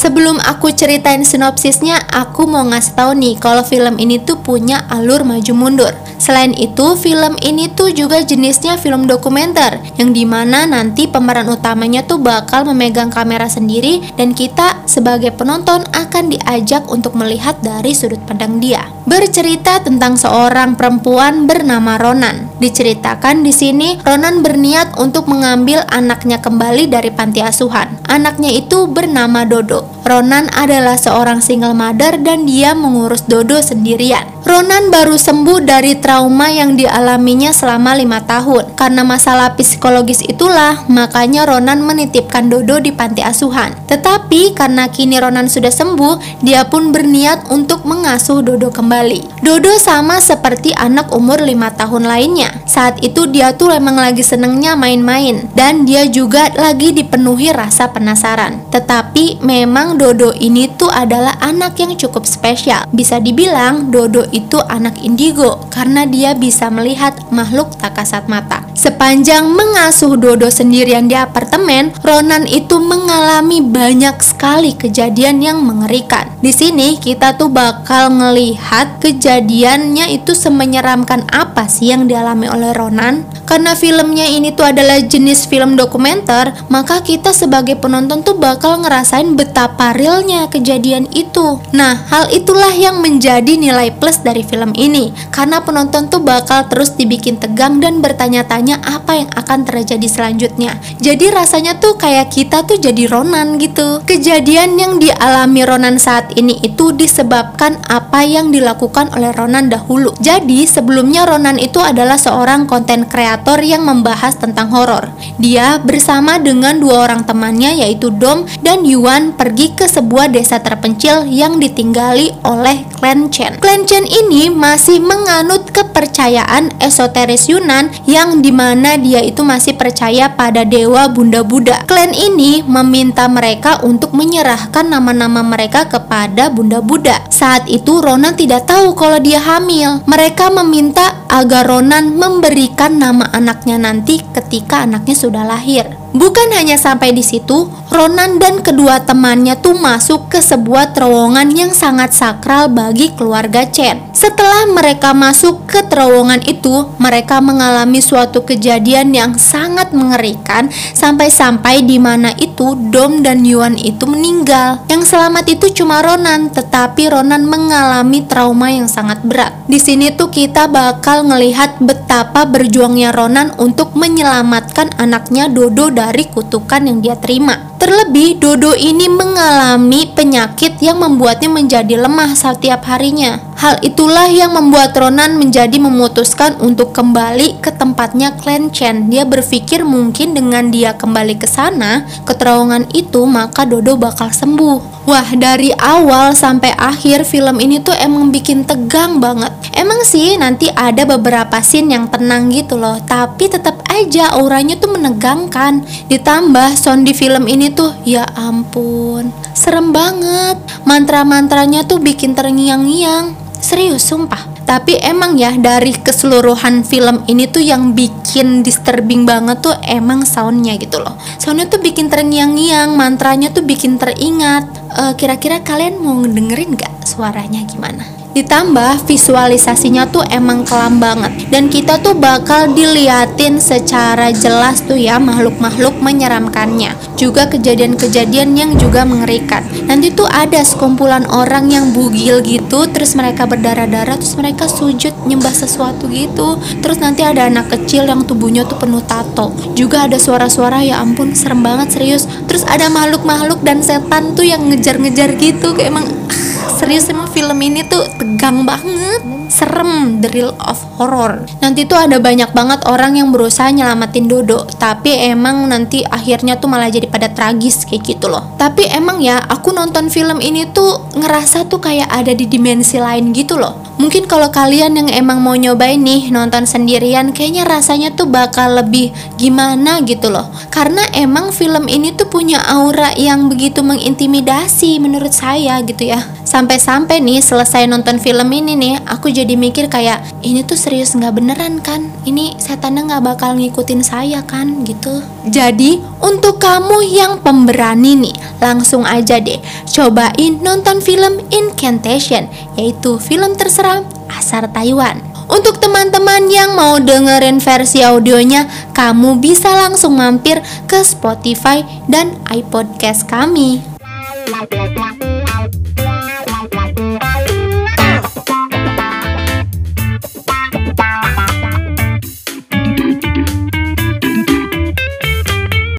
Sebelum aku ceritain sinopsisnya, aku mau ngasih tahu nih kalau film ini tuh punya alur maju mundur. Selain itu, film ini tuh juga jenisnya film dokumenter yang di mana nanti pemeran utamanya tuh bakal memegang kamera sendiri dan kita sebagai penonton akan diajak untuk melihat dari sudut pandang dia. Bercerita tentang seorang perempuan bernama Ronan. Diceritakan di sini Ronan berniat untuk mengambil anaknya kembali dari panti asuhan. Anaknya itu bernama Dodo. Ronan adalah seorang single mother dan dia mengurus Dodo sendirian. Ronan baru sembuh dari trauma yang dialaminya selama lima tahun. Karena masalah psikologis itulah, makanya Ronan menitipkan Dodo di panti asuhan. Tetapi karena kini Ronan sudah sembuh, dia pun berniat untuk mengasuh Dodo kembali. Dodo sama seperti anak umur lima tahun lainnya. Saat itu dia tuh emang lagi senengnya main-main dan dia juga lagi dipenuhi rasa penasaran. Tetapi memang Dodo ini tuh adalah anak yang cukup spesial. Bisa dibilang Dodo itu anak indigo karena dia bisa melihat makhluk tak kasat mata. Sepanjang mengasuh Dodo sendirian di apartemen, Ronan itu mengalami banyak sekali kejadian yang mengerikan. Di sini kita tuh bakal ngelihat kejadiannya itu semenyeramkan apa sih yang dialami oleh Ronan. Karena filmnya ini tuh adalah jenis film dokumenter, maka kita sebagai penonton tuh bakal ngerasain betapa realnya kejadian itu. Nah, hal itulah yang menjadi nilai plus dari film ini. Karena penonton tuh bakal terus dibikin tegang dan bertanya-tanya apa yang akan terjadi selanjutnya. Jadi rasanya tuh kayak kita tuh jadi Ronan gitu. Kejadian yang dialami Ronan saat ini itu disebabkan apa yang dilakukan oleh Ronan dahulu. Jadi sebelumnya Ronan itu adalah seorang konten kreator yang membahas tentang horor. Dia bersama dengan dua orang temannya yaitu Dom dan Yuan pergi ke sebuah desa terpencil yang ditinggali oleh klan Chen. Klan Chen ini masih menganut kepercayaan esoteris Yunan yang di mana dia itu masih percaya pada dewa Bunda Buddha. Klan ini meminta mereka untuk menyerahkan nama-nama mereka kepada Bunda Buddha. Saat itu Ronan tidak tahu kalau dia hamil. Mereka meminta agar Ronan memberikan nama anaknya nanti ketika anaknya sudah lahir. Bukan hanya sampai di situ, Ronan dan kedua temannya tuh masuk ke sebuah terowongan yang sangat sakral bagi keluarga Chen. Setelah mereka masuk ke terowongan itu, mereka mengalami suatu kejadian yang sangat mengerikan sampai-sampai di mana itu Dom dan Yuan itu meninggal. Yang selamat itu cuma Ronan, tetapi Ronan mengalami trauma yang sangat berat. Di sini tuh kita bakal ngelihat betapa berjuangnya Ronan untuk menyelamatkan anaknya Dodo dari kutukan yang dia terima. Terlebih, Dodo ini mengalami penyakit yang membuatnya menjadi lemah setiap harinya. Hal itulah yang membuat Ronan menjadi memutuskan untuk kembali ke tempatnya Clan Chen. Dia berpikir mungkin dengan dia kembali ke sana, ke itu, maka Dodo bakal sembuh. Wah, dari awal sampai akhir film ini tuh emang bikin tegang banget. Emang sih nanti ada beberapa scene yang tenang gitu loh, tapi tetap aja auranya tuh menegangkan. Ditambah sound di film ini tuh ya ampun, serem banget. Mantra-mantranya tuh bikin terngiang-ngiang. Serius sumpah. Tapi emang ya dari keseluruhan film ini tuh yang bikin disturbing banget tuh emang soundnya gitu loh. Soundnya tuh bikin terngiang-ngiang, mantranya tuh bikin teringat. Uh, kira-kira kalian mau dengerin gak suaranya gimana? Ditambah visualisasinya tuh emang kelam banget. Dan kita tuh bakal diliatin secara jelas tuh ya makhluk-makhluk menyeramkannya. Juga kejadian-kejadian yang juga mengerikan. Nanti tuh ada sekumpulan orang yang bugil gitu Terus mereka berdarah-darah Terus mereka sujud nyembah sesuatu gitu. Terus nanti ada anak kecil yang tubuhnya tuh penuh tato. Juga ada suara-suara ya ampun serem banget serius. Terus ada makhluk-makhluk dan setan tuh yang ngejar-ngejar gitu Kayak emang serius emang film ini tuh tegang banget. Serem the real of horror. Nanti tuh ada banyak banget orang yang berusaha nyelamatin Dodo tapi emang nanti akhirnya tuh malah jadi pada tragis kayak gitu loh. Tapi emang ya aku nonton film ini tuh ngerasa tuh kayak ada di dimensi lain gitu loh mungkin kalau kalian yang emang mau nyobain nih nonton sendirian kayaknya rasanya tuh bakal lebih gimana gitu loh karena emang film ini tuh punya aura yang begitu mengintimidasi menurut saya gitu ya Sampai-sampai nih selesai nonton film ini nih, aku jadi mikir kayak ini tuh serius nggak beneran kan? Ini setannya nggak bakal ngikutin saya kan gitu. Jadi untuk kamu yang pemberani nih, langsung aja deh cobain nonton film Incantation, yaitu film terseram asal Taiwan. Untuk teman-teman yang mau dengerin versi audionya, kamu bisa langsung mampir ke Spotify dan iPodcast kami.